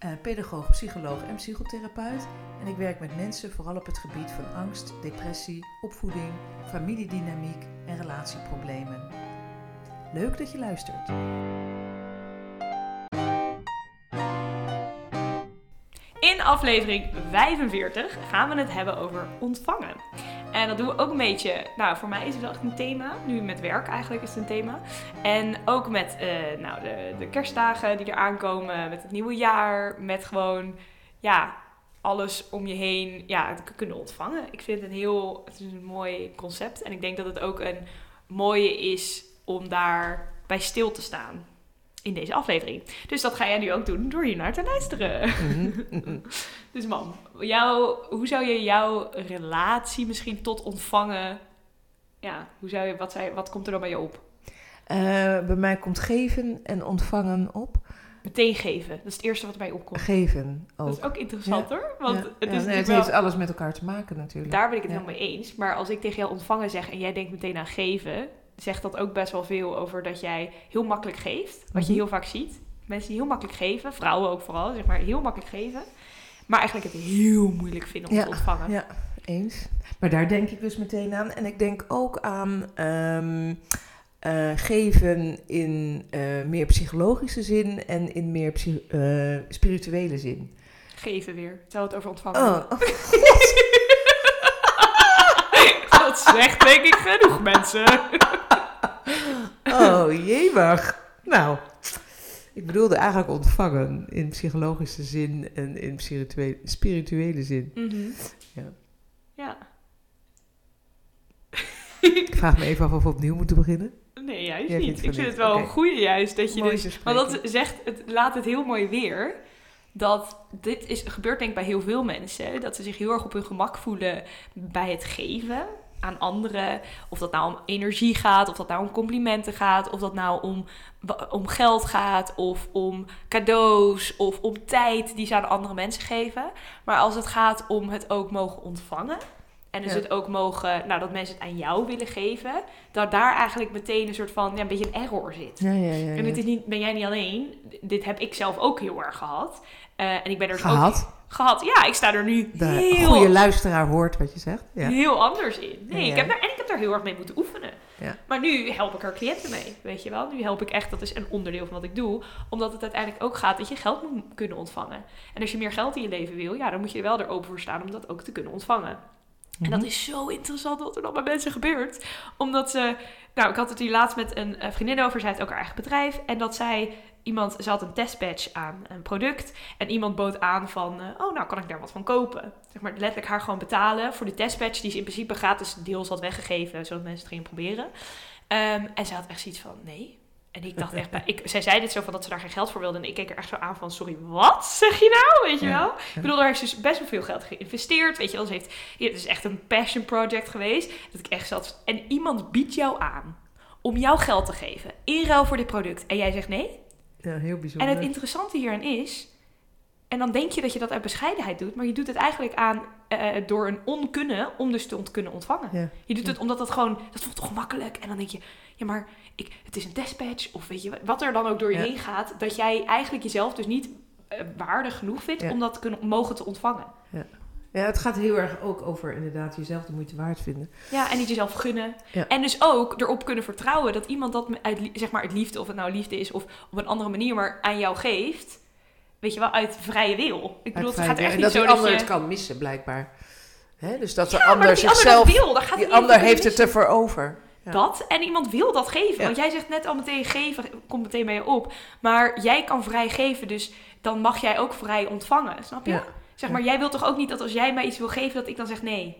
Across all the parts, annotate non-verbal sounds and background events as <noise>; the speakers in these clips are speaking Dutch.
eh, pedagoog, psycholoog en psychotherapeut. En ik werk met mensen vooral op het gebied van angst, depressie, opvoeding, familiedynamiek en relatieproblemen. Leuk dat je luistert. In aflevering 45 gaan we het hebben over ontvangen. En dat doen we ook een beetje, nou voor mij is het wel echt een thema. Nu met werk eigenlijk is het een thema. En ook met eh, nou, de, de kerstdagen die er aankomen, met het nieuwe jaar, met gewoon, ja, alles om je heen ja, kunnen ontvangen. Ik vind het een heel, het is een mooi concept. En ik denk dat het ook een mooie is om daar bij stil te staan in deze aflevering. Dus dat ga jij nu ook doen door hier naar te luisteren. <laughs> dus mam, jou, hoe zou je jouw relatie misschien tot ontvangen... Ja, hoe zou je, wat, zei, wat komt er dan bij je op? Eh, bij mij komt geven en ontvangen op. Meteen geven. Dat is het eerste wat bij je opkomt. Geven ook. Dat is ook interessant Ja. hoor. Want Ja, het, ja, is nee, natuurlijk het wel- heeft alles met elkaar te maken natuurlijk. Daar ben ik het Ja. helemaal mee eens. Maar als ik tegen jou ontvangen zeg en jij denkt meteen aan geven, zegt dat ook best wel veel over dat jij heel makkelijk geeft. Wat je Mhm. heel vaak ziet. Mensen die heel makkelijk geven, vrouwen ook vooral, zeg maar heel makkelijk geven. Maar eigenlijk het heel moeilijk vinden om Ja, te ontvangen. ja. Eens. Maar daar denk ik dus meteen aan. En ik denk ook aan ehm, eh, geven in eh, meer psychologische zin en in meer eh, spirituele zin. Geven weer. Terwijl het over ontvangen. Oh, <laughs> dat zegt denk ik genoeg mensen. Oh jemig. Nou, ik bedoelde eigenlijk ontvangen in psychologische zin en in spirituele, spirituele zin. Mhm. Ja. Ja. Ik vraag me even af of we opnieuw moeten beginnen. Nee, juist Jij niet. Ik vind niet. het wel Oké. een goede juist dat je Mooi dus... Want dat zegt, het laat het heel mooi weer. Dat dit is, gebeurt denk ik bij heel veel mensen. Dat ze zich heel erg op hun gemak voelen bij het geven aan anderen. Of dat nou om energie gaat, of dat nou om complimenten gaat, of dat nou om, om geld gaat, of om cadeaus, of om tijd die ze aan andere mensen geven. Maar als het gaat om het ook mogen ontvangen. En dus Ja. het ook mogen, nou dat mensen het aan jou willen geven. Dat daar eigenlijk meteen een soort van, ja, een beetje een error zit. Ja, ja, ja. En dit ja. is niet, ben jij niet alleen. Dit heb ik zelf ook heel erg gehad. Eh, en ik ben er dus ook Gehad. Ja, ik sta er nu De heel, goede luisteraar hoort wat je zegt. Ja. heel anders in. Nee, Ja. ik heb daar, en ik heb daar heel erg mee moeten oefenen. Ja. Maar nu help ik er cliënten mee, weet je wel. Nu help ik echt, dat is een onderdeel van wat ik doe. Omdat het uiteindelijk ook gaat dat je geld moet kunnen ontvangen. En als je meer geld in je leven wil, ja, dan moet je er wel er open voor staan om dat ook te kunnen ontvangen. En dat Mhm. is zo interessant wat er dan bij mensen gebeurt. Omdat ze... Nou, ik had het hier laatst met een eh, vriendin over. Zij heeft ook haar eigen bedrijf. En dat zij... Iemand, ze had een testbatch aan een product. En iemand bood aan van... eh, oh, nou kan ik daar wat van kopen. Zeg maar letterlijk haar gewoon betalen voor de testbatch. Die ze in principe gratis deels had weggegeven. Zodat mensen het gingen proberen. Ehm, en ze had echt zoiets van... Nee. En ik dacht echt... bij- Ik, zij zei dit zo van dat ze daar geen geld voor wilde. En ik keek er echt zo aan van... Sorry, wat zeg je nou? Weet je Ja. wel? Ik bedoel, daar heeft ze dus best wel veel geld geïnvesteerd. Weet je wel, ze heeft het is echt een passion project geweest. Dat ik echt zat. En iemand biedt jou aan om jouw geld te geven. In ruil voor dit product. En jij zegt nee. Ja, heel bijzonder. En het interessante hierin is. En dan denk je dat je dat uit bescheidenheid doet. Maar je doet het eigenlijk aan eh, door een onkunnen om dus te ont kunnen ontvangen. Ja. Je doet het omdat dat gewoon. Dat voelt toch makkelijk. En dan denk je. Ja, maar ik, het is een testbatch. Of weet je wat er dan ook door je Ja. heen gaat. Dat jij eigenlijk jezelf dus niet eh, waardig genoeg vindt Ja. om dat te kunnen, mogen te ontvangen. Ja, het gaat heel erg ook over inderdaad jezelf de moeite waard vinden. Ja, en niet jezelf gunnen. Ja. En dus ook erop kunnen vertrouwen dat iemand dat uit, zeg maar, liefde, of het nou liefde is of op een andere manier, maar aan jou geeft. Weet je wel, uit vrije wil. Ik bedoel, het gaat echt en niet dat zo dat ander je... het kan missen, blijkbaar. Hè? Dus dat de Ja, ander ander zichzelf... wil, gaat het die ander heeft het ervoor over. Ja. Dat, en iemand wil dat geven. Want jij zegt net al meteen geven, komt meteen bij je op. Maar jij kan vrij geven, dus dan mag jij ook vrij ontvangen. Snap je? Zeg maar, jij wilt toch ook niet dat als jij mij iets wil geven, dat ik dan zeg nee.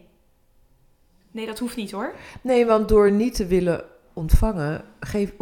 Nee, dat hoeft niet hoor. Nee, want door niet te willen ontvangen, geef,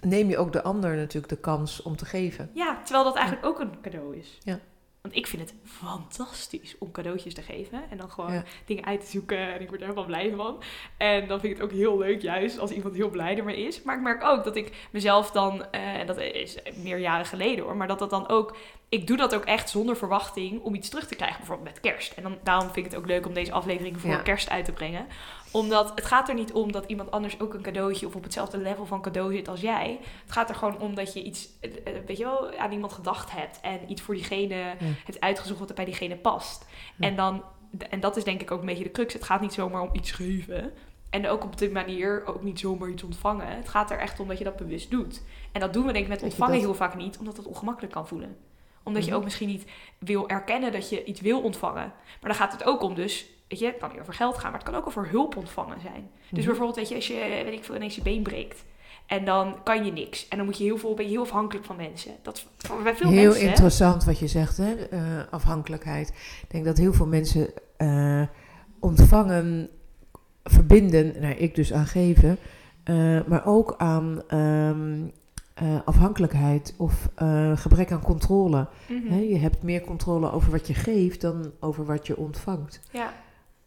neem je ook de ander natuurlijk de kans om te geven. Ja, terwijl dat eigenlijk ook een cadeau is. Ja. Want ik vind het fantastisch om cadeautjes te geven. En dan gewoon Ja. dingen uit te zoeken. En ik word er helemaal blij van. En dan vind ik het ook heel leuk, juist als iemand heel blij ermee is. Maar ik merk ook dat ik mezelf dan, eh, en dat is meer jaren geleden hoor, maar dat dat dan ook, ik doe dat ook echt zonder verwachting om iets terug te krijgen, bijvoorbeeld met kerst. En dan, daarom vind ik het ook leuk om deze aflevering voor Ja. kerst uit te brengen. Omdat het gaat er niet om dat iemand anders ook een cadeautje of op hetzelfde level van cadeau zit als jij. Het gaat er gewoon om dat je iets, eh, eh, weet je wel, aan iemand gedacht hebt en iets voor diegene hebt uitgezocht wat er bij diegene past. Ja. En, dan, en dat is denk ik ook een beetje de crux. Het gaat niet zomaar om iets geven. En ook op die manier ook niet zomaar iets ontvangen. Het gaat er echt om dat je dat bewust doet. En dat doen we denk ik met ontvangen heel vaak niet, omdat het ongemakkelijk kan voelen. Omdat je Mhm. ook misschien niet wil erkennen dat je iets wil ontvangen. Maar dan gaat het ook om dus, weet je, het kan niet over geld gaan, maar het kan ook over hulp ontvangen zijn. Dus Mhm. bijvoorbeeld, weet je, als je, weet ik veel, ineens je been breekt. En dan kan je niks. En dan moet je heel veel, ben je heel afhankelijk van mensen. Dat bij veel Heel mensen. interessant wat je zegt, hè? eh, afhankelijkheid. Ik denk dat heel veel mensen eh, ontvangen, verbinden, nou ik dus aan geven, eh, maar ook aan ehm, eh, afhankelijkheid of eh, gebrek aan controle. Mhm. Je hebt meer controle over wat je geeft dan over wat je ontvangt. Ja.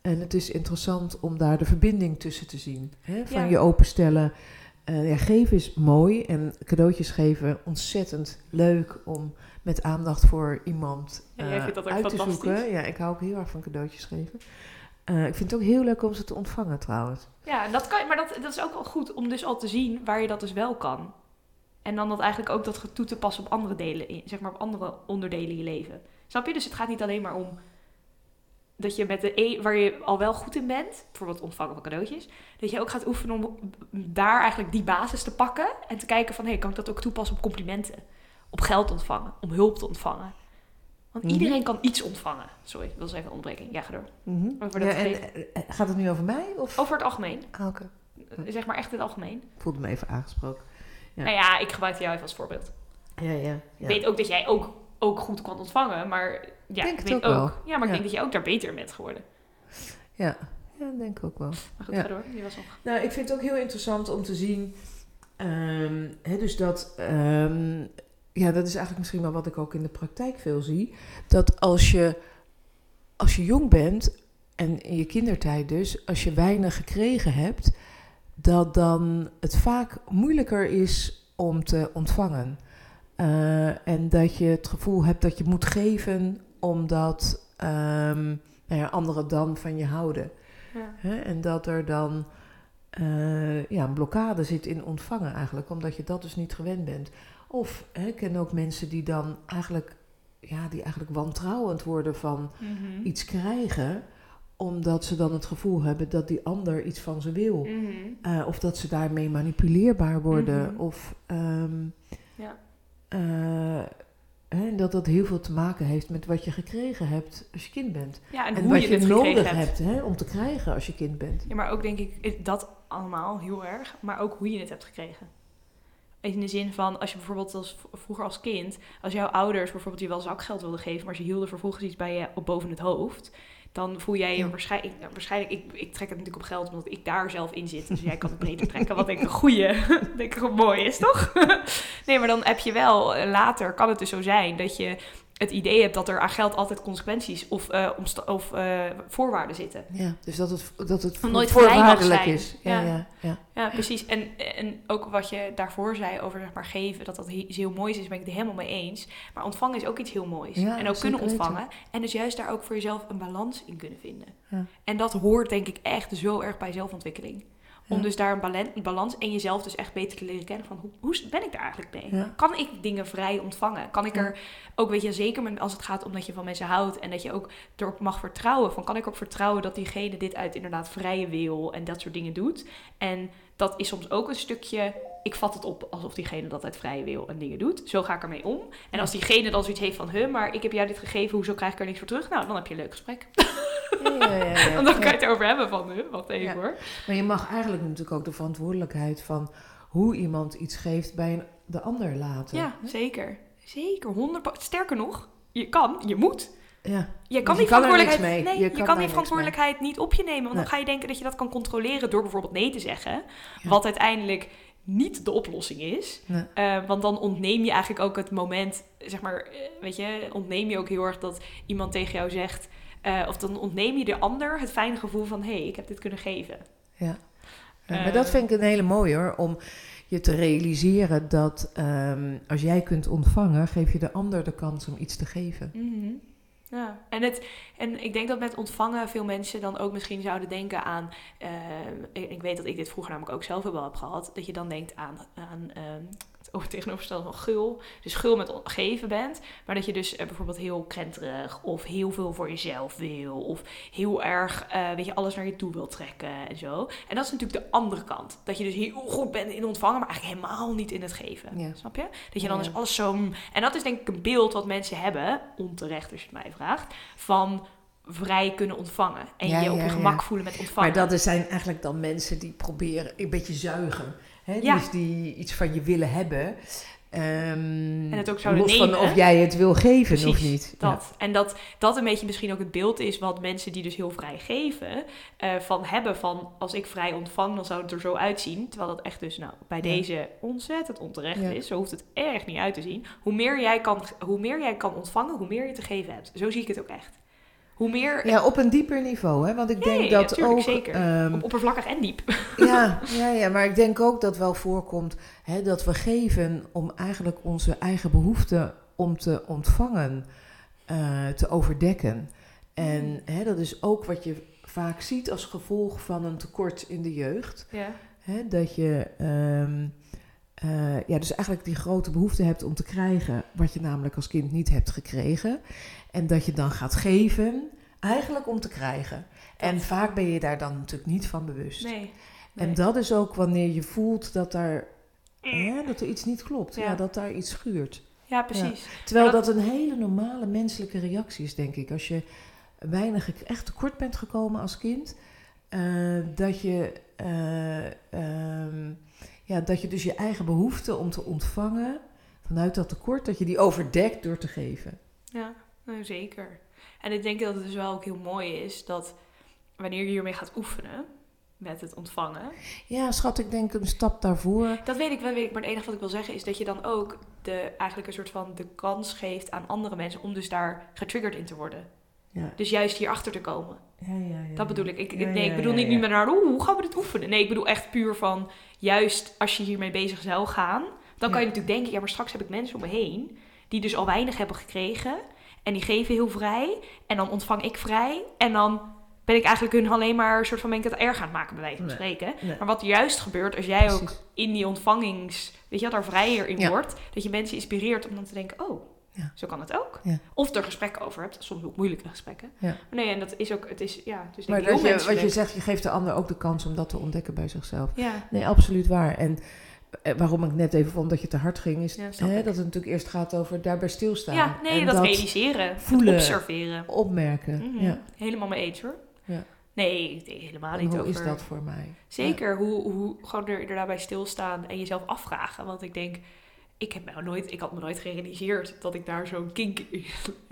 En het is interessant om daar de verbinding tussen te zien. Van Ja. je openstellen. Eh, ja, geven is mooi en cadeautjes geven ontzettend leuk om met aandacht voor iemand Ja, jij vindt dat ook uit te zoeken. Ja, ik hou ook heel erg van cadeautjes geven. Ik vind het ook heel leuk om ze te ontvangen trouwens. Ja, dat kan, maar dat, dat is ook wel goed om dus al te zien waar je dat dus wel kan. En dan dat eigenlijk ook dat toe te passen op andere delen, zeg maar op andere onderdelen in je leven. Snap je? Dus het gaat niet alleen maar om dat je met de e waar je al wel goed in bent, bijvoorbeeld ontvangen van cadeautjes, dat je ook gaat oefenen om daar eigenlijk die basis te pakken en te kijken van, hé, kan ik dat ook toepassen op complimenten, op geld ontvangen, om hulp te ontvangen. Want Mhm. iedereen kan iets ontvangen. Sorry, dat was even een onderbreking. Ja, ga door. Dat Ja, en, geven. eh, gaat het nu over mij? Of? Over het algemeen. Ah, Oké, Zeg maar echt in het algemeen. ik voelde me even aangesproken. Ja. Nou ja, ik gebruik jou even als voorbeeld. Ja, ja. Ik ja. weet ook dat jij ook, ook goed kan ontvangen, maar ja, Denk ik weet ook ook. wel. Ja, maar ik Ja. denk dat je ook daar beter bent geworden. ja. ja, denk ik ook wel. Maar goed, Ja. ga door. Die was nog. Nou, ik vind het ook heel interessant om te zien. ehm, hè, dus dat. ehm, ja, dat is eigenlijk misschien wel wat ik ook in de praktijk veel zie. Dat als je, als je jong bent, en in je kindertijd dus, als je weinig gekregen hebt, dat dan het vaak moeilijker is om te ontvangen. Eh, en dat je het gevoel hebt dat je moet geven omdat ehm, nou ja, anderen dan van je houden. Ja. Hè? En dat er dan eh, ja, een blokkade zit in ontvangen eigenlijk, omdat je dat dus niet gewend bent. Of hè, ik ken ook mensen die dan eigenlijk, ja, die eigenlijk wantrouwend worden van Mhm. iets krijgen, omdat ze dan het gevoel hebben dat die ander iets van ze wil. Mhm. Eh, of dat ze daarmee manipuleerbaar worden. Mhm. Of ehm, Ja. eh, en dat dat heel veel te maken heeft met wat je gekregen hebt als je kind bent. Ja, en, En, hoe wat je nodig hebt. hebt hè, om te krijgen als je kind bent. Ja, maar ook denk ik eh, dat allemaal heel erg, maar ook hoe je het hebt gekregen. In de zin van, als je bijvoorbeeld als, vroeger als kind, als jouw ouders bijvoorbeeld je wel zakgeld wilden geven, maar ze hielden vervolgens iets bij je op boven het hoofd, dan voel jij je waarschijnlijk, nou, waarschijnlijk ik, ik trek het natuurlijk op geld omdat ik daar zelf in zit, dus jij kan het breder trekken, wat denk ik een goeie, <laughs> denk ik een mooi is, toch? <laughs> nee, maar dan heb je wel, eh, later kan het dus zo zijn dat je het idee hebt dat er aan geld altijd consequenties of, eh, omsta- of eh, voorwaarden zitten. Ja, dus dat het, dat het nooit voorwaardelijk is. Ja, Ja. ja. Ja, Ja, precies. En, en ook wat je daarvoor zei over zeg maar, geven, dat dat iets heel moois is, ben ik het helemaal mee eens. Maar ontvangen is ook iets heel moois. Ja, en ook kunnen weten. ontvangen. En dus juist daar ook voor jezelf een balans in kunnen vinden. Ja. En dat hoort denk ik echt zo erg bij zelfontwikkeling. Om Ja. dus daar een balans en jezelf dus echt beter te leren kennen van hoe, hoe ben ik daar eigenlijk mee? Ja. Kan ik dingen vrij ontvangen? Kan ik Ja. er ook, weet je, zeker als het gaat om dat je van mensen houdt en dat je ook erop mag vertrouwen. Van kan ik erop vertrouwen dat diegene dit uit inderdaad vrije wil en dat soort dingen doet? En dat is soms ook een stukje, ik vat het op alsof diegene dat uit vrije wil en dingen doet. Zo ga ik ermee om. En als diegene dan zoiets heeft van, huh, maar ik heb jou dit gegeven, hoezo krijg ik er niks voor terug? Nou, dan heb je een leuk gesprek. ja, ja, ja, <laughs> dan kan je het erover hebben van, huh, wat even hoor. Maar je mag eigenlijk natuurlijk ook de verantwoordelijkheid van hoe iemand iets geeft bij een, de ander laten. Ja, zeker. Zeker, 100 Sterker nog, je kan, je moet. Ja. Je kan je die kan er verantwoordelijkheid, mee. nee, Je je, kan die verantwoordelijkheid niet op je nemen. Want Nee. dan ga je denken dat je dat kan controleren door bijvoorbeeld nee te zeggen. Ja. Wat uiteindelijk niet de oplossing is. Nee. Eh, want dan ontneem je eigenlijk ook het moment, zeg maar, eh, weet je, ontneem je ook heel erg dat iemand tegen jou zegt, eh, of dan ontneem je de ander het fijne gevoel van, hé, hey, ik heb dit kunnen geven. Ja. Ja, maar dat vind ik een hele mooie hoor, om je te realiseren dat ehm, als jij kunt ontvangen, geef je de ander de kans om iets te geven. Mhm. Ja, en, het, en ik denk dat met ontvangen veel mensen dan ook misschien zouden denken aan. eh, ik, ik weet dat ik dit vroeger namelijk ook zelf wel heb gehad. Dat je dan denkt aan, aan ehm, het over- tegenovergestelde van gul. Dus gul met geven bent. Maar dat je dus eh, bijvoorbeeld heel krenterig of heel veel voor jezelf wil. Of heel erg, eh, weet je, alles naar je toe wil trekken en zo. En dat is natuurlijk de andere kant. Dat je dus heel goed bent in ontvangen, maar eigenlijk helemaal niet in het geven. Ja. Snap je? Dat je dan Ja. dus alles zo... En dat is denk ik een beeld wat mensen hebben, onterecht als je het mij vraagt, van vrij kunnen ontvangen. En Ja, je op je gemak voelen met ontvangen. Maar dat zijn eigenlijk dan mensen die proberen een beetje zuigen. Hè? Ja. Dus die iets van je willen hebben. Ehm, En het ook zouden los van of jij het wil geven of niet. Dat. En dat dat een beetje misschien ook het beeld is wat mensen die dus heel vrij geven, eh, van hebben van als ik vrij ontvang, dan zou het er zo uitzien. Terwijl dat echt dus nou, bij deze ontzettend onterecht Ja. is. Zo hoeft het echt niet uit te zien. Hoe meer, jij kan, hoe meer jij kan ontvangen, hoe meer je te geven hebt. Zo zie ik het ook echt. Hoe meer... Ja, op een dieper niveau. Hè? Want ik Ja, denk ja, ja, dat tuurlijk, ook... zeker. ehm, op- oppervlakkig en diep. <laughs> ja, ja, ja, maar ik denk ook dat wel voorkomt hè, dat we geven om eigenlijk onze eigen behoeften om te ontvangen eh, te overdekken. En hè, dat is ook wat je vaak ziet als gevolg van een tekort in de jeugd. Ja. Hè, dat je ehm, eh, ja, dus eigenlijk die grote behoefte hebt om te krijgen wat je namelijk als kind niet hebt gekregen. En dat je dan gaat geven, eigenlijk om te krijgen. En vaak ben je daar dan natuurlijk niet van bewust. Nee. En dat is ook wanneer je voelt dat, daar, hè, dat er iets niet klopt. Ja. Ja. dat daar iets schuurt. Ja, precies. Terwijl dat- een hele normale menselijke reactie is, denk ik. Als je weinig echt tekort bent gekomen als kind, eh, dat, je, eh, ehm, ja, dat je dus je eigen behoefte om te ontvangen vanuit dat tekort, dat je die overdekt door te geven. Ja, nou, zeker. En ik denk dat het dus wel ook heel mooi is dat wanneer je hiermee gaat oefenen met het ontvangen. Ja, schat, ik denk een stap daarvoor. Dat weet ik wel, weet ik. Maar het enige wat ik wil zeggen is dat je dan ook de, eigenlijk een soort van de kans geeft aan andere mensen om dus daar getriggerd in te worden. Ja. Dus juist hierachter te komen. Ja, ja, ja, Dat bedoel ik. ik nee, ik bedoel niet nu met naar, oeh, hoe gaan we dit oefenen? Nee, ik bedoel echt puur van, juist als je hiermee bezig zou gaan, dan kan je natuurlijk denken, ja, maar straks heb ik mensen om me heen die dus al weinig hebben gekregen en die geven heel vrij en dan ontvang ik vrij en dan ben ik eigenlijk hun alleen maar een soort van ben ik het erg aan het maken bij wijze van Nee. spreken. Nee. Maar wat juist gebeurt als jij ook in die ontvangings, weet je, daar vrijer in wordt, dat je mensen inspireert om dan te denken, oh, Ja. zo kan het ook. Ja. Of er gesprekken over hebt, soms ook moeilijke gesprekken. Ja. Maar nee, en dat is ook, het is, ja, het is Maar dat je, wat je zegt, je geeft de ander ook de kans om dat te ontdekken bij zichzelf. Nee, absoluut waar. En eh, waarom ik net even vond dat je te hard ging, is hè, dat het natuurlijk eerst gaat over daarbij stilstaan. ja nee, en dat, realiseren, voelen. observeren. opmerken. Mhm. Ja. Helemaal mee eens hoor. Ja. Nee, nee, helemaal En niet hoe over... is dat voor mij? Zeker, hoe, hoe gewoon er inderdaad bij stilstaan en jezelf afvragen. Want ik denk, ik heb nou nooit, ik had me nooit gerealiseerd dat ik daar zo'n kink,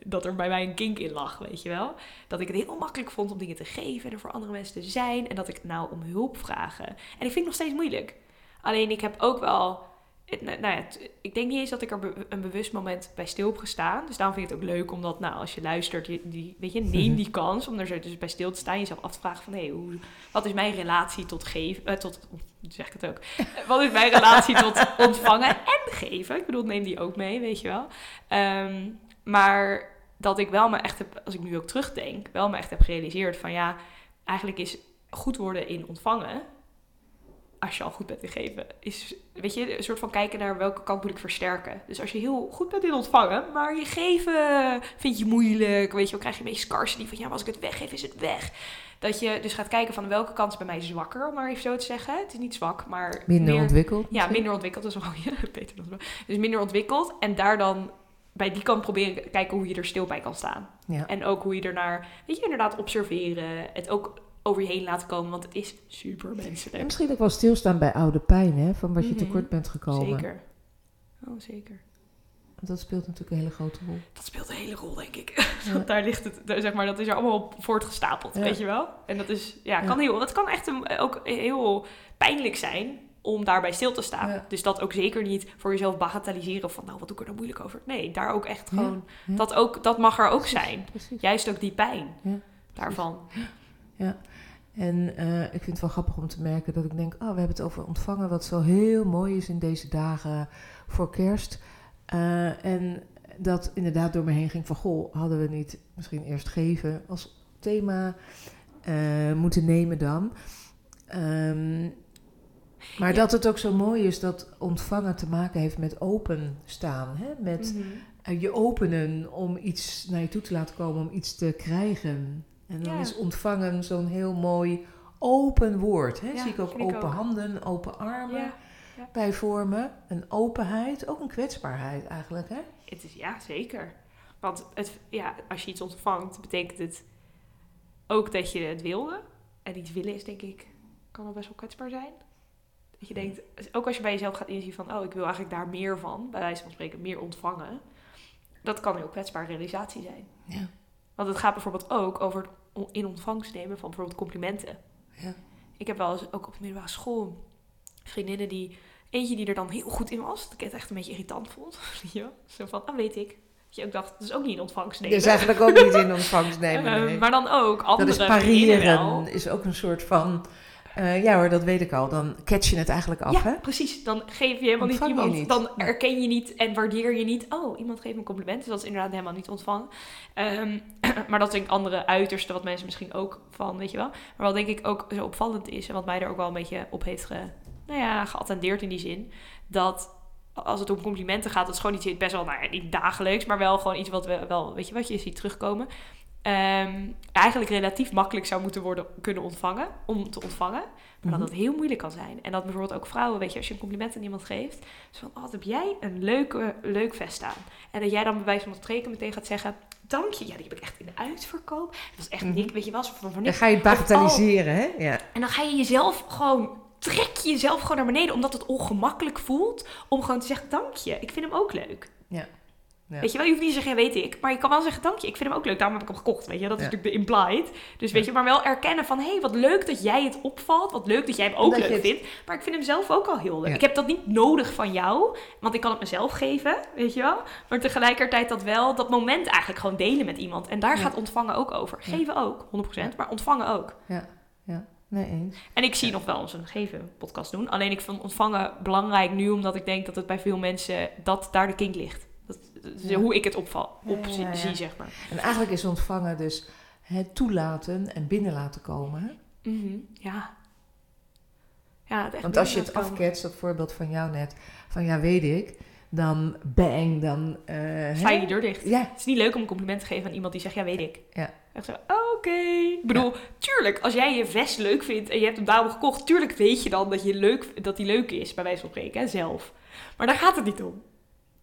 dat er bij mij een kink in lag, weet je wel. Dat ik het heel makkelijk vond om dingen te geven en er voor andere mensen te zijn. En dat ik nou om hulp vragen. En ik vind het nog steeds moeilijk. Alleen ik heb ook wel, nou nou ja, ik denk niet eens dat ik er be- een bewust moment bij stil heb gestaan. Dus daarom vind ik het ook leuk, omdat nou, als je luistert, je, die, weet je, neem die <laughs> kans om er zo dus bij stil te staan. Jezelf af te vragen van, hé, hoe, wat is mijn relatie tot geven, eh, tot, zeg ik het ook, <laughs> wat is mijn relatie tot <laughs> ontvangen en geven? Ik bedoel, neem die ook mee, weet je wel. Ehm, maar dat ik wel me echt heb, als ik nu ook terugdenk, wel me echt heb gerealiseerd van ja, eigenlijk is goed worden in ontvangen, als je al goed bent in geven, is, weet je, een soort van kijken naar welke kant moet ik versterken. Dus als je heel goed bent in ontvangen, maar je geven vind je moeilijk, weet je wel, krijg je meest scarcity van ja, maar als ik het weggeef, is het weg. Dat je dus gaat kijken van welke kant is bij mij zwakker, om maar even zo te zeggen. Het is niet zwak, maar Minder meer, ontwikkeld? ja, misschien? minder ontwikkeld is wel <laughs> ja, beter dan. Dus minder ontwikkeld en daar dan bij die kant proberen kijken hoe je er stil bij kan staan. Ja. En ook hoe je ernaar, weet je, inderdaad observeren, het ook over je heen laten komen, want het is super En menselijk. misschien ook wel stilstaan bij oude pijn, hè, van wat je Mhm. tekort bent gekomen. Zeker. Oh, zeker. Dat speelt natuurlijk een hele grote rol. Dat speelt een hele rol, denk ik. Ja. <laughs> Want daar ligt het, zeg maar, dat is er allemaal op voortgestapeld, Ja. weet je wel? En dat is, ja, Ja. kan heel, dat kan echt een, ook heel pijnlijk zijn om daarbij stil te staan. Ja. Dus dat ook zeker niet voor jezelf bagatelliseren van nou wat doe ik er nou moeilijk over. Nee, daar ook echt Ja, gewoon, ja. Dat, ook, dat mag er ook Precies, zijn. Precies. Juist ook die pijn Ja, daarvan. daarvan. En eh, ik vind het wel grappig om te merken dat ik denk, oh, we hebben het over ontvangen, wat zo heel mooi is in deze dagen voor kerst. Eh, en dat inderdaad door me heen ging van, goh, hadden we niet misschien eerst geven als thema eh, moeten nemen dan. Ehm, maar Ja. dat het ook zo mooi is dat ontvangen te maken heeft met openstaan. Hè? Met Mhm. je openen om iets naar je toe te laten komen, om iets te krijgen. En dan Ja. is ontvangen zo'n heel mooi open woord. Hè? Ja, Zie ik ook ik open ook. handen, open armen Ja, bij vormen. Een openheid, ook een kwetsbaarheid eigenlijk. Hè? Het is, ja, zeker. Want het, ja, als je iets ontvangt, betekent het ook dat je het wilde. En iets willen is, denk ik, kan wel best wel kwetsbaar zijn. Dat je denkt, ook als je bij jezelf gaat inzien van, oh, ik wil eigenlijk daar meer van, bij wijze van spreken, meer ontvangen. Dat kan een heel kwetsbaar realisatie zijn. Ja. Want het gaat bijvoorbeeld ook over het in ontvangst nemen van bijvoorbeeld complimenten. Ja. Ik heb wel eens ook op de middelbare school vriendinnen die... Eentje die er dan heel goed in was. Dat ik het echt een beetje irritant vond. <laughs> Ja, zo van, ah weet ik. Dat je ook dacht, dat is ook niet in ontvangst nemen. Dus eigenlijk ook niet in ontvangst <laughs> nemen. Eh, nee. maar dan ook dat andere is wel. pareren, is ook een soort van... eh, ja hoor, dat weet ik al. Dan catch je het eigenlijk af, hè? Ja, precies. Dan geef je helemaal niet Ontvang je iemand. niet. Dan Ja. erken je niet en waardeer je niet. Oh, iemand geeft me een compliment. Dus dat is inderdaad helemaal niet ontvangen. Ehm, <clears throat> maar dat is denk ik andere uiterste wat mensen misschien ook van, weet je wel. Maar wat denk ik ook zo opvallend is en wat mij er ook wel een beetje op heeft ge, nou ja, geattendeerd in die zin. Dat als het om complimenten gaat, dat is gewoon iets best wel, nou ja, niet dagelijks, maar wel gewoon iets wat we wel, weet je wat je ziet terugkomen. Ehm, eigenlijk relatief makkelijk zou moeten worden kunnen ontvangen, om te ontvangen. Maar Mhm. dat het heel moeilijk kan zijn. En dat bijvoorbeeld ook vrouwen, weet je, als je een compliment aan iemand geeft. Dus van, oh, wat heb jij een leuke, leuk vest aan. En dat jij dan bij wijze van spreken meteen gaat zeggen, dank je. Ja, die heb ik echt in de uitverkoop. Dat was echt Mhm. niks, weet je wel, zo van voor Dan niks. ga je het bagatelliseren, hè? Ja. En dan ga je jezelf gewoon, trek je jezelf gewoon naar beneden. Omdat het ongemakkelijk voelt om gewoon te zeggen, dank je. Ik vind hem ook leuk. Ja. Ja. Weet je wel, je hoeft niet te zeggen, ja, weet ik. Maar je kan wel zeggen, dank je, ik vind hem ook leuk. Daarom heb ik hem gekocht, weet je. Dat is Ja. natuurlijk de implied. Dus weet je, maar wel erkennen van, hé, hey, wat leuk dat jij het opvalt. Wat leuk dat jij hem ook Dat leuk het- vindt. Maar ik vind hem zelf ook al heel leuk. Ja. Ik heb dat niet nodig van jou, want ik kan het mezelf geven, weet je wel. Maar tegelijkertijd dat wel, dat moment eigenlijk gewoon delen met iemand. En daar Ja. gaat ontvangen ook over. Ja. Geven ook, 100%, maar ontvangen ook. Nee, eens. En ik zie nog wel eens een geven podcast doen. Alleen ik vind ontvangen belangrijk nu, omdat ik denk dat het bij veel mensen, dat daar de kink ligt. Ja. hoe ik het opval, op ja, zie, zeg maar. En eigenlijk is ontvangen dus het toelaten en binnen laten komen. Hè? Mhm, Ja. Ja, echt Want als je het afketst, dat voorbeeld van jou net, van ja, weet ik, dan bang, dan... eh, Sla hè? je die deur dicht. Ja, Het is niet leuk om een compliment te geven aan iemand die zegt, ja, weet ik. Ja. Echt zo, oké. Ik bedoel, tuurlijk, als jij je vest leuk vindt en je hebt hem daarom gekocht, tuurlijk weet je dan dat, je leuk, dat die leuk is, bij wijze van spreken, hè, zelf. Maar daar gaat het niet om.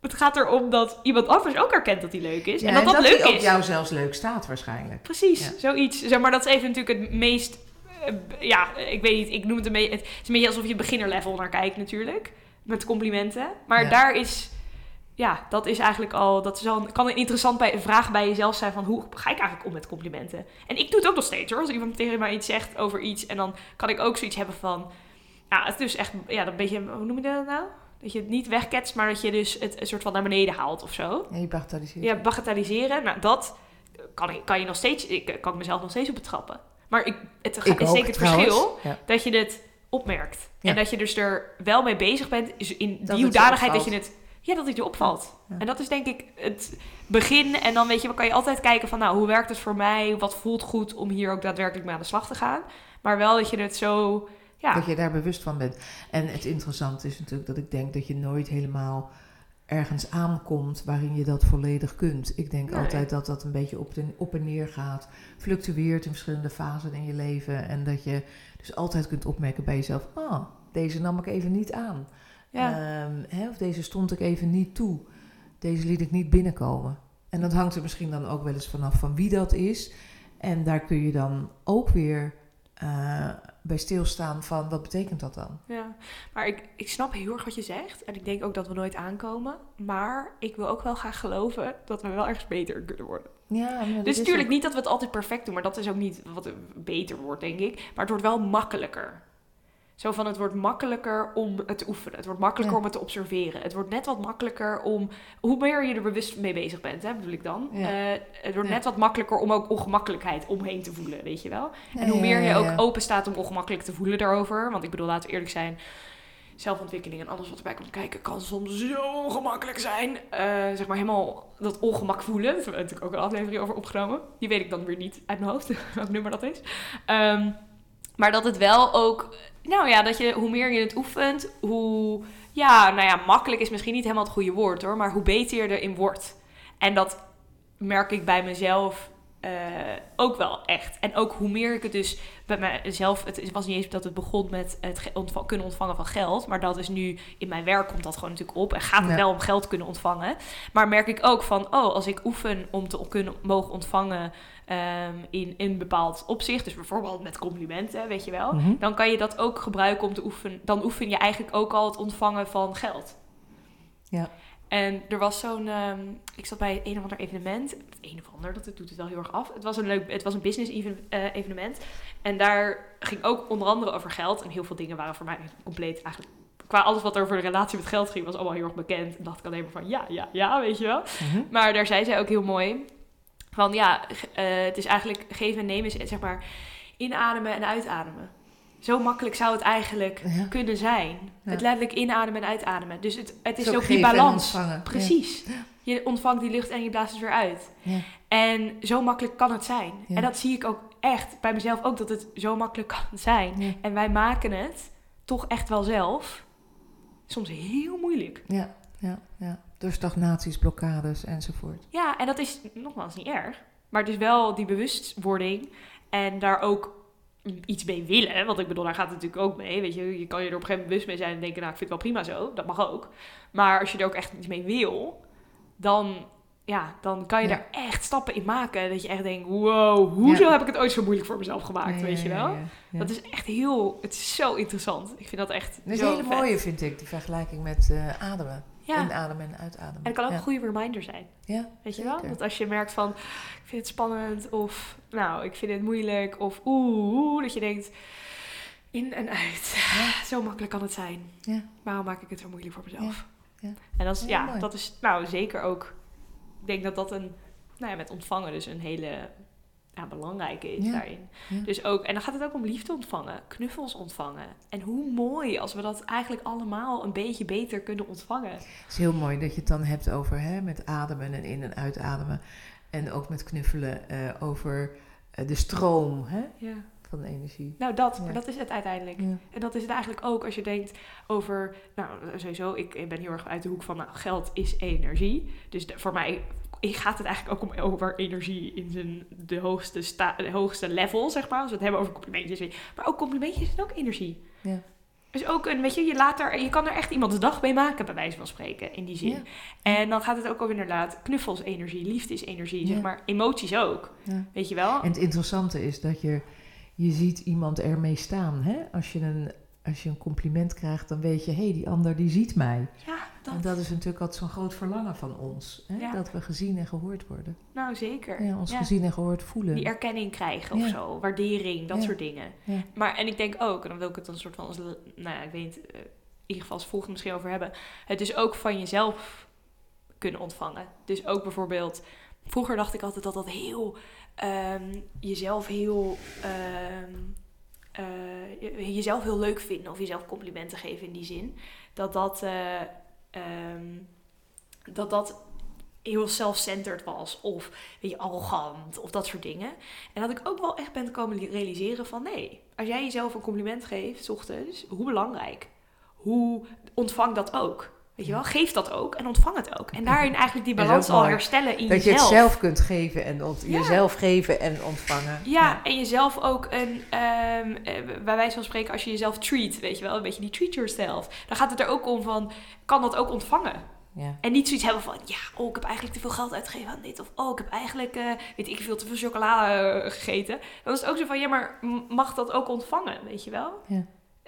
Het gaat erom dat iemand anders ook herkent dat hij leuk is. ja, en dat dat, die leuk is. jou zelfs leuk staat waarschijnlijk. Precies, Ja. zoiets. Zeg maar dat is even natuurlijk het meest... eh, ja, ik weet niet, ik noem het een beetje... Het is een beetje alsof je beginnerlevel naar kijkt natuurlijk. Met complimenten. Maar Ja. daar is... Ja, dat is eigenlijk al... Dat is al, kan een interessant bij, een vraag bij jezelf zijn van... Hoe ga ik eigenlijk om met complimenten? En ik doe het ook nog steeds hoor. Als iemand tegen mij iets zegt over iets... En dan kan ik ook zoiets hebben van... Ja, het is dus echt... Ja, dat beetje... Hoe noem je dat nou? Dat je het niet wegketst, maar dat je dus het een soort van naar beneden haalt of zo. Ja, je bagatelliseert. Ja, bagatelliseren. Nou, dat kan, ik, kan je nog steeds... Ik kan mezelf nog steeds op betrappen. Maar ik, het Ik is zeker het trouwens. verschil Ja. dat je het opmerkt. Ja. En dat je dus er wel mee bezig bent in het die hoedanigheid dat je het... Ja, dat het je opvalt. Ja. En dat is denk ik het begin. En dan weet je, dan kan je altijd kijken van... Nou, hoe werkt het voor mij? Wat voelt goed om hier ook daadwerkelijk mee aan de slag te gaan? Maar wel dat je het zo... Ja, Dat je daar bewust van bent. En het interessante is natuurlijk dat ik denk dat je nooit helemaal ergens aankomt waarin je dat volledig kunt. Ik denk Nee. altijd dat dat een beetje op, de, op en neer gaat, fluctueert in verschillende fasen in je leven. En dat je dus altijd kunt opmerken bij jezelf, ah, deze nam ik even niet aan. ja. Ehm, hè, of deze stond ik even niet toe. Deze liet ik niet binnenkomen. En dat hangt er misschien dan ook wel eens vanaf van wie dat is. En daar kun je dan ook weer eh, bij stilstaan van wat betekent dat dan? Ja, maar ik, ik snap heel erg wat je zegt. En ik denk ook dat we nooit aankomen. Maar ik wil ook wel graag geloven dat we wel ergens beter kunnen worden. Ja, Dus is natuurlijk ook- niet dat we het altijd perfect doen. Maar dat is ook niet wat beter wordt, denk ik. Maar het wordt wel makkelijker. Zo van het wordt makkelijker om het te oefenen. Het wordt makkelijker Ja. om het te observeren. Het wordt net wat makkelijker om. Hoe meer je er bewust mee bezig bent, hè, bedoel ik dan. Ja. Eh, het wordt Ja. net wat makkelijker om ook ongemakkelijkheid omheen te voelen, weet je wel. En hoe meer je ook open staat om ongemakkelijk te voelen daarover. Want ik bedoel, laten we eerlijk zijn. Zelfontwikkeling en alles wat erbij komt kijken kan soms zo ongemakkelijk zijn. Eh, zeg maar helemaal dat ongemak voelen. Daar hebben we natuurlijk ook een aflevering over opgenomen. Die weet ik dan weer niet uit mijn hoofd, <laughs> welk nummer dat is. Ehm, maar dat het wel ook... Nou ja, dat je hoe meer je het oefent, hoe... Ja, nou ja, makkelijk is misschien niet helemaal het goede woord hoor. Maar hoe beter je erin wordt. En dat merk ik bij mezelf eh, ook wel echt. En ook hoe meer ik het dus bij mezelf... Het was niet eens dat het begon met het ontva- kunnen ontvangen van geld. Maar dat is nu... In mijn werk komt dat gewoon natuurlijk op. En gaat het Ja. wel om geld kunnen ontvangen. Maar merk ik ook van... Oh, als ik oefen om te kunnen mogen ontvangen... in, in een bepaald opzicht. Dus bijvoorbeeld met complimenten, weet je wel. Mhm. Dan kan je dat ook gebruiken om te oefenen. Dan oefen je eigenlijk ook al het ontvangen van geld. Ja. En er was zo'n... ehm, ik zat bij een of ander evenement. Een of ander, dat doet het wel heel erg af. Het was een leuk... Het was een business eh, evenement. En daar ging ook onder andere over geld. En heel veel dingen waren voor mij compleet eigenlijk... Qua alles wat over de relatie met geld ging, was allemaal heel erg bekend. En dacht ik alleen maar van ja, ja, ja, weet je wel. Mhm. Maar daar zei zij ook heel mooi van ja, eh, het is eigenlijk geven en nemen, is zeg maar inademen en uitademen. Zo makkelijk zou het eigenlijk Ja. kunnen zijn. Ja. Het letterlijk inademen en uitademen. Dus het, het is Het ook, die balans. Precies. Je ontvangt die lucht en je blaast het weer uit. Ja. En zo makkelijk kan het zijn. Ja. En dat zie ik ook echt bij mezelf ook, dat het zo makkelijk kan zijn. Ja. En wij maken het toch echt wel zelf soms heel moeilijk. Ja, ja, ja. Door stagnaties, blokkades enzovoort. Ja, en dat is nogmaals niet erg. Maar het is wel die bewustwording en daar ook iets mee willen. Want ik bedoel, daar gaat het natuurlijk ook mee. Weet je, je kan je er op een gegeven moment bewust mee zijn en denken, nou, ik vind het wel prima zo. Dat mag ook. Maar als je er ook echt iets mee wil, dan, ja, dan kan je Ja. daar echt stappen in maken. Dat je echt denkt, wow, hoezo Ja. heb ik het ooit zo moeilijk voor mezelf gemaakt, weet je wel? Dat is echt heel, het is zo interessant. Ik vind dat echt Dat is zo een hele vet. mooie, vind ik, die vergelijking met eh, ademen. Ja, Inademen en uitademen. en het kan ook ja. een goede reminder zijn. Ja, Weet je wel? Dat als je merkt van, ik vind het spannend of nou, ik vind het moeilijk of oeh, dat je denkt in en uit. Zo makkelijk kan het zijn. Ja. Waarom maak ik het zo moeilijk voor mezelf? Ja. En dat is, Ja, ja, mooi. dat is nou zeker ook, ik denk dat dat een, nou ja, met ontvangen dus een hele ja, belangrijke is daarin. Dus ook, en dan gaat het ook om liefde ontvangen, knuffels ontvangen. En hoe mooi als we dat eigenlijk allemaal een beetje beter kunnen ontvangen. Het is heel mooi dat je het dan hebt over hè, met ademen en in- en uitademen. En ook met knuffelen eh, over eh, de stroom hè, Ja. Van energie. Nou, dat, Ja. maar dat is het uiteindelijk. Ja. En dat is het eigenlijk ook als je denkt over, nou sowieso, ik, ik ben heel erg uit de hoek van, nou, geld is energie. Dus de- voor mij gaat het eigenlijk ook om over energie in zijn, de, hoogste sta, de hoogste level, zeg maar. Als we het hebben over complimentjes. Maar ook complimentjes zijn ook energie. Ja. Dus ook een, weet je, je, laat er, je kan er echt iemands dag mee maken, bij wijze van spreken, in die zin. Ja. En dan gaat het ook over inderdaad, knuffels energie, liefde is energie, zeg maar, emoties ook. Ja. Weet je wel? En het interessante is dat je, je ziet iemand ermee staan. Hè? Als, je een, als je een compliment krijgt, dan weet je, hé, hey, die ander die ziet mij. Ja, dat, En dat is natuurlijk altijd zo'n groot verlangen van ons. Hè? Ja. Dat we gezien en gehoord worden. nou zeker. Ja, ons Ja. gezien en gehoord voelen. Die erkenning krijgen of zo, waardering, dat soort dingen. Ja. Maar en ik denk ook, en dan wil ik het dan een soort van als, nou ja, ik weet, eh, in ieder geval als volgende misschien over hebben, het dus ook van jezelf kunnen ontvangen. Dus ook bijvoorbeeld, vroeger dacht ik altijd dat dat heel ehm, jezelf heel ehm, eh, je- jezelf heel leuk vinden of jezelf complimenten geven in die zin, dat dat eh, ehm, dat dat heel self-centered was of weet je, arrogant of dat soort dingen. En dat ik ook wel echt ben komen li- realiseren van nee, als jij jezelf een compliment geeft, ochtends, hoe belangrijk. Hoe ontvang dat ook. Weet je wel, geef dat ook en ontvang het ook. En daarin eigenlijk die Dat balans al herstellen in dat je jezelf. het zelf kunt geven en ont- Ja. jezelf geven en ontvangen. Ja, en jezelf ook een, eh, bij wijze van spreken, als je jezelf treat, weet je wel, een beetje die treat yourself. Dan gaat het er ook om van, kan dat ook ontvangen? Ja. En niet zoiets hebben van, ja, oh, ik heb eigenlijk te veel geld uitgegeven aan dit. Of, oh, ik heb eigenlijk, eh, weet ik veel, te veel chocola eh, gegeten. Dan is het ook zo van, ja, maar mag dat ook ontvangen, weet je wel?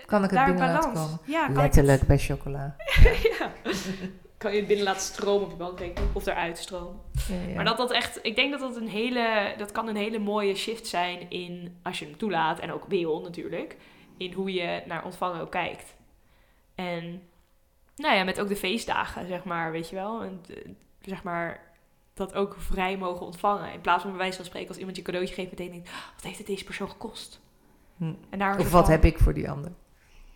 Kan ik het Daar binnen laten balans. komen? Ja, kan ik Letterlijk bij chocola. <laughs> ja. <laughs> Kan je het binnen laten stromen op je bankrekening of eruit stromen. Ja, ja. Maar dat dat echt, ik denk dat dat een hele, dat kan een hele mooie shift zijn in, als je hem toelaat en ook wil natuurlijk, in hoe je naar ontvangen ook kijkt. En nou ja, met ook de feestdagen, zeg maar, weet je wel. En, eh, zeg maar, dat ook vrij mogen ontvangen. In plaats van bij wijze van spreken, als iemand je cadeautje geeft, meteen denkt, "Oh, wat heeft het deze persoon gekost? Hm. En daar Of wat heb ik voor die ander?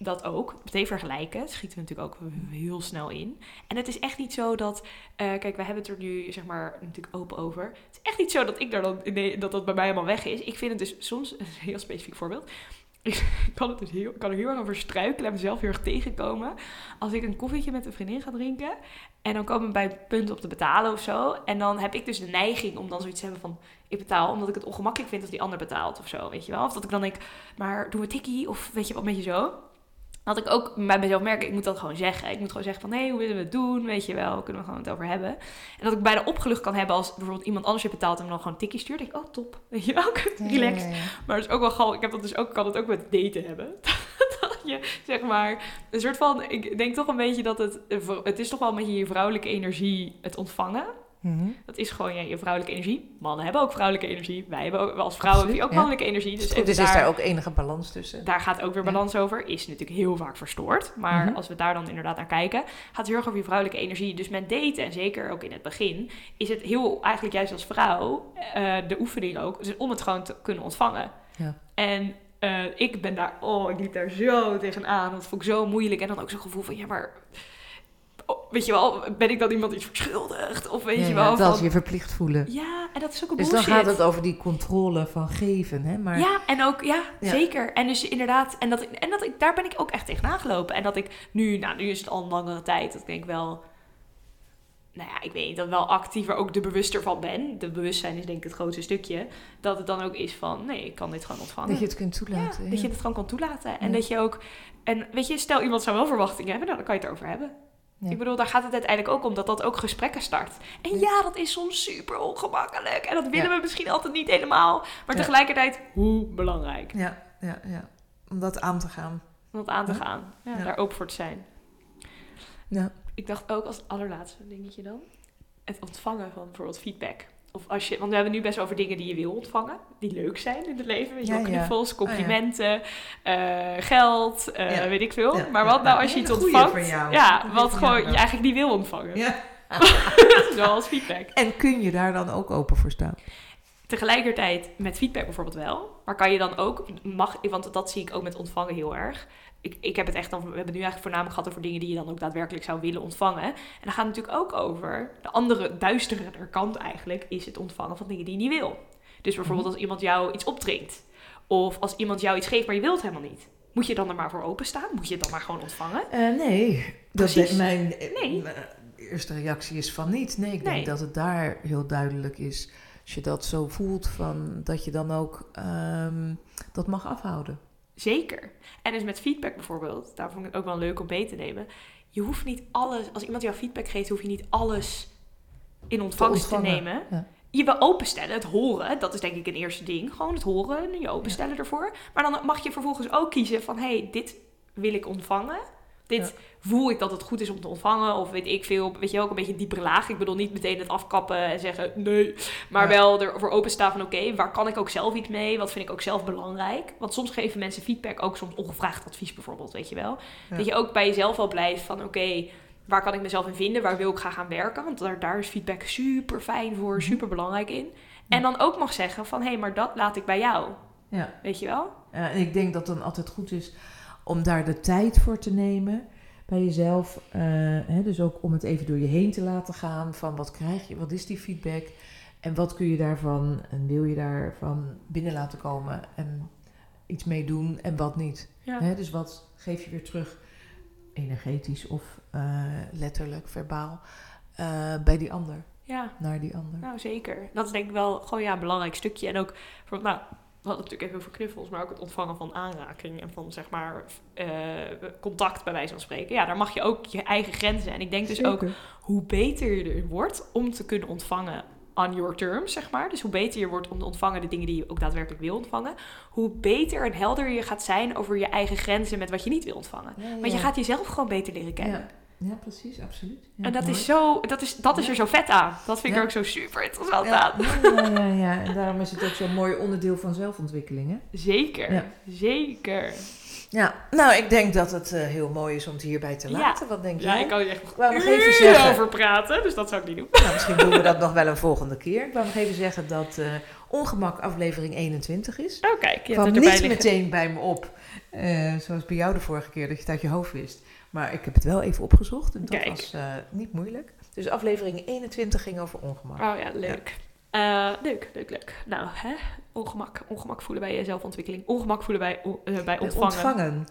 Dat ook. Meteen vergelijken. Schieten we natuurlijk ook heel snel in. En het is echt niet zo dat... eh, kijk, we hebben het er nu zeg maar natuurlijk open over. Het is echt niet zo dat ik daar dan... Nee, dat dat bij mij helemaal weg is. Ik vind het dus soms... Een heel specifiek voorbeeld. <laughs> Ik kan, het dus heel, kan er heel erg over struikelen en mezelf heel erg tegenkomen. Als ik een koffietje met een vriendin ga drinken... En dan komen we bij het punt om te betalen of zo. En dan heb ik dus de neiging om dan zoiets te hebben van... Ik betaal omdat ik het ongemakkelijk vind als die ander betaalt of zo, weet je wel. Of dat ik dan denk, maar doen we tikkie? Of weet je wat, met je zo had ik ook bij mezelf merken, ik moet dat gewoon zeggen. Ik moet gewoon zeggen van, hé, hoe willen we het doen? Weet je wel, kunnen we gewoon het over hebben. En dat ik bijna opgelucht kan hebben als bijvoorbeeld iemand anders je betaalt en me dan gewoon een tikkie stuurt. denk ik, oh, top. <laughs> Weet je wel, relaxed. Maar het is ook wel gal, ik heb dat dus ook, kan het ook met daten hebben. <laughs> dat je, zeg maar, een soort van, ik denk toch een beetje dat het, het is toch wel een beetje je vrouwelijke energie, het ontvangen. Mhm. Dat is gewoon ja, je vrouwelijke energie. Mannen hebben ook vrouwelijke energie. Wij hebben ook, als vrouwen heb je ook ja. mannelijke energie. Dus, Dus, dus is daar ook enige balans tussen? daar gaat ook weer Ja. balans over. Is natuurlijk heel vaak verstoord. Maar Mhm. als we daar dan inderdaad naar kijken, gaat het heel erg over je vrouwelijke energie. Dus met daten, en zeker ook in het begin, is het heel eigenlijk juist als vrouw eh, de oefening ook, dus om het gewoon te kunnen ontvangen. Ja. En eh, ik ben daar, oh, ik liep daar zo tegenaan. Dat vond ik zo moeilijk. En dan ook zo'n gevoel van, ja, maar. Weet je wel, ben ik dan iemand iets verschuldigd? Of weet Ja, je ja, wel, dat van, je verplicht voelen. ja, en dat is ook een Dus dan bullshit. gaat het over die controle van geven, hè? Maar Ja, en ook, ja, Ja. zeker. En dus inderdaad, en, dat, en dat ik, daar ben ik ook echt tegenaan gelopen. En dat ik nu, nou, nu is het al een langere tijd, dat ik denk wel, nou ja, ik weet niet, dat wel actiever ook de bewuster van ben. De bewustzijn is denk ik het grootste stukje. Dat het dan ook is van, nee, ik kan dit gewoon ontvangen. dat je het kunt toelaten. ja, dat je het gewoon kan toelaten. En Ja. dat je ook, en weet je, stel iemand zou wel verwachtingen hebben, nou, dan kan je het erover hebben. Ja. Ik bedoel, daar gaat het uiteindelijk ook om dat dat ook gesprekken start. En Ja. dat is soms super ongemakkelijk. En dat willen Ja. we misschien altijd niet helemaal. Maar Ja. tegelijkertijd, hoe belangrijk Ja, ja, ja. Om dat aan te gaan. om dat aan te gaan. Daar open voor te zijn. Ja. Ik dacht ook als allerlaatste dingetje dan. Het ontvangen van bijvoorbeeld feedback. Of als je, want we hebben nu best over dingen die je wil ontvangen. Die leuk zijn in het leven. Weet je Ja, knuffels, Oh, complimenten, eh, geld, eh, weet ik veel. Maar wat nou als je iets ontvangt? Ja, wat gewoon je eigenlijk niet wil ontvangen. ja. <laughs> Zoals feedback. En kun je daar dan ook open voor staan? Tegelijkertijd met feedback bijvoorbeeld wel. Maar kan je dan ook, mag, want dat zie ik ook met ontvangen heel erg. Ik, ik heb het echt dan, we hebben het nu eigenlijk voornamelijk gehad over dingen die je dan ook daadwerkelijk zou willen ontvangen. En dan gaat het natuurlijk ook over, de andere duistere kant eigenlijk, is het ontvangen van dingen die je niet wil. Dus bijvoorbeeld als iemand jou iets opdringt. Of als iemand jou iets geeft, maar je wilt het helemaal niet. Moet je dan er maar voor openstaan? Moet je het dan maar gewoon ontvangen? Eh, nee, dat is mijn, eh, Nee. mijn eerste reactie is van niet. Nee, ik Nee. denk dat het daar heel duidelijk is. Als je dat zo voelt, van, dat je dan ook ehm, dat mag afhouden. Zeker. En dus met feedback bijvoorbeeld, daar vond ik het ook wel leuk om mee te nemen. Je hoeft niet alles, als iemand jou feedback geeft, hoef je niet alles in ontvangst te, nemen. ja. Je wil openstellen, het horen, dat is denk ik een eerste ding. Gewoon het horen en je openstellen ervoor. Maar dan mag je vervolgens ook kiezen van, hé, hey, dit wil ik ontvangen. Dit voel ik dat het goed is om te ontvangen. Of weet ik veel, weet je wel, ook een beetje een diepere laag. Ik bedoel niet meteen het afkappen en zeggen nee. Maar Ja. wel ervoor openstaan van oké, waar kan ik ook zelf iets mee? Wat vind ik ook zelf belangrijk? Want soms geven mensen feedback, ook soms ongevraagd advies bijvoorbeeld, weet je wel. Ja. Dat je ook bij jezelf al blijft van oké, waar kan ik mezelf in vinden? Waar wil ik graag aan werken? Want daar, daar is feedback super fijn voor, Mhm. super belangrijk in. En dan ook mag zeggen van hé, hey, maar dat laat ik bij jou. Ja. Weet je wel? Ja, en ik denk dat dan altijd goed is om daar de tijd voor te nemen bij jezelf. Eh, hè, dus ook om het even door je heen te laten gaan van wat krijg je, wat is die feedback en wat kun je daarvan en wil je daarvan binnen laten komen en iets mee doen en wat niet. Ja. Hè, dus wat geef je weer terug, energetisch of eh, letterlijk, verbaal, eh, bij die ander, Ja. naar die ander. Nou, zeker. Dat is denk ik wel gewoon ja, een belangrijk stukje. En ook, voor, nou, we hadden het natuurlijk even over knuffels, maar ook het ontvangen van aanraking en van zeg maar eh, contact bij wijze van spreken. Ja, daar mag je ook je eigen grenzen. En ik denk dus ook hoe beter je er wordt om te kunnen ontvangen on your terms, zeg maar. Dus hoe beter je wordt om te ontvangen de dingen die je ook daadwerkelijk wil ontvangen, hoe beter en helder je gaat zijn over je eigen grenzen met wat je niet wil ontvangen. Ja, Want je gaat jezelf gewoon beter leren kennen. Ja. Ja, precies, absoluut. Ja, En dat mooi. is, zo, dat, is, dat is Ja. er zo vet aan. Dat vind ik Ja. er ook zo super interessant Ja, aan. ja, ja, ja, ja. En daarom is het ook zo'n mooi onderdeel van zelfontwikkeling. Hè? Zeker, Ja. zeker. Ja, nou, ik denk dat het eh, heel mooi is om het hierbij te Ja. laten. Wat denk Ja, jij? ik kan er echt nog even zeggen. over praten, dus dat zou ik niet doen. Nou, misschien doen we dat nog wel een volgende keer. Ik wou nog even zeggen dat eh, Ongemak aflevering 21 is. Oh, kijk, je kwam niet liggen. meteen bij me op, eh, zoals bij jou de vorige keer, dat je het uit je hoofd wist. Maar ik heb het wel even opgezocht en dat Kijk. was eh, niet moeilijk. Dus aflevering 21 ging over ongemak. Oh ja, leuk. Eh, leuk, leuk, leuk. Nou, hè? Ongemak. Ongemak voelen bij je zelfontwikkeling. Ongemak voelen bij, eh, bij Eh, ontvangen. ontvangen.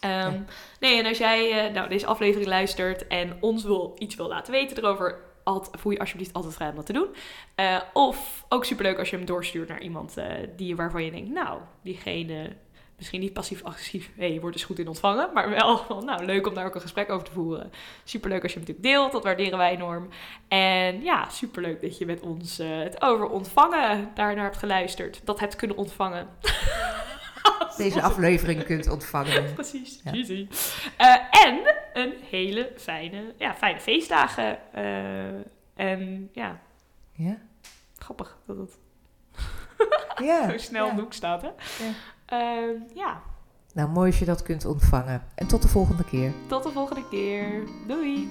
Ehm, Nee, en als jij eh, nou, deze aflevering luistert en ons wil, iets wil laten weten erover, alt, voel je alsjeblieft altijd vrij om dat te doen. Eh, of ook superleuk als je hem doorstuurt naar iemand eh, die, waarvan je denkt, nou, diegene, misschien niet passief-agressief, hé, hey, wordt dus goed in ontvangen, maar wel, <laughs> van, nou, leuk om daar ook een gesprek over te voeren. Superleuk als je hem natuurlijk deelt, dat waarderen wij enorm. En ja, superleuk dat je met ons eh, het over ontvangen daarnaar hebt geluisterd, dat hebt kunnen ontvangen. <laughs> Deze aflevering kunt ontvangen. <laughs> Precies, Ja. Eh, en een hele fijne, ja, fijne feestdagen. Eh, en ja, Ja? grappig dat het Ja. zo snel ja. in de hoek staat, hè? Eh, ja, Nou, mooi als je dat kunt ontvangen. En tot de volgende keer. tot de volgende keer. Doei!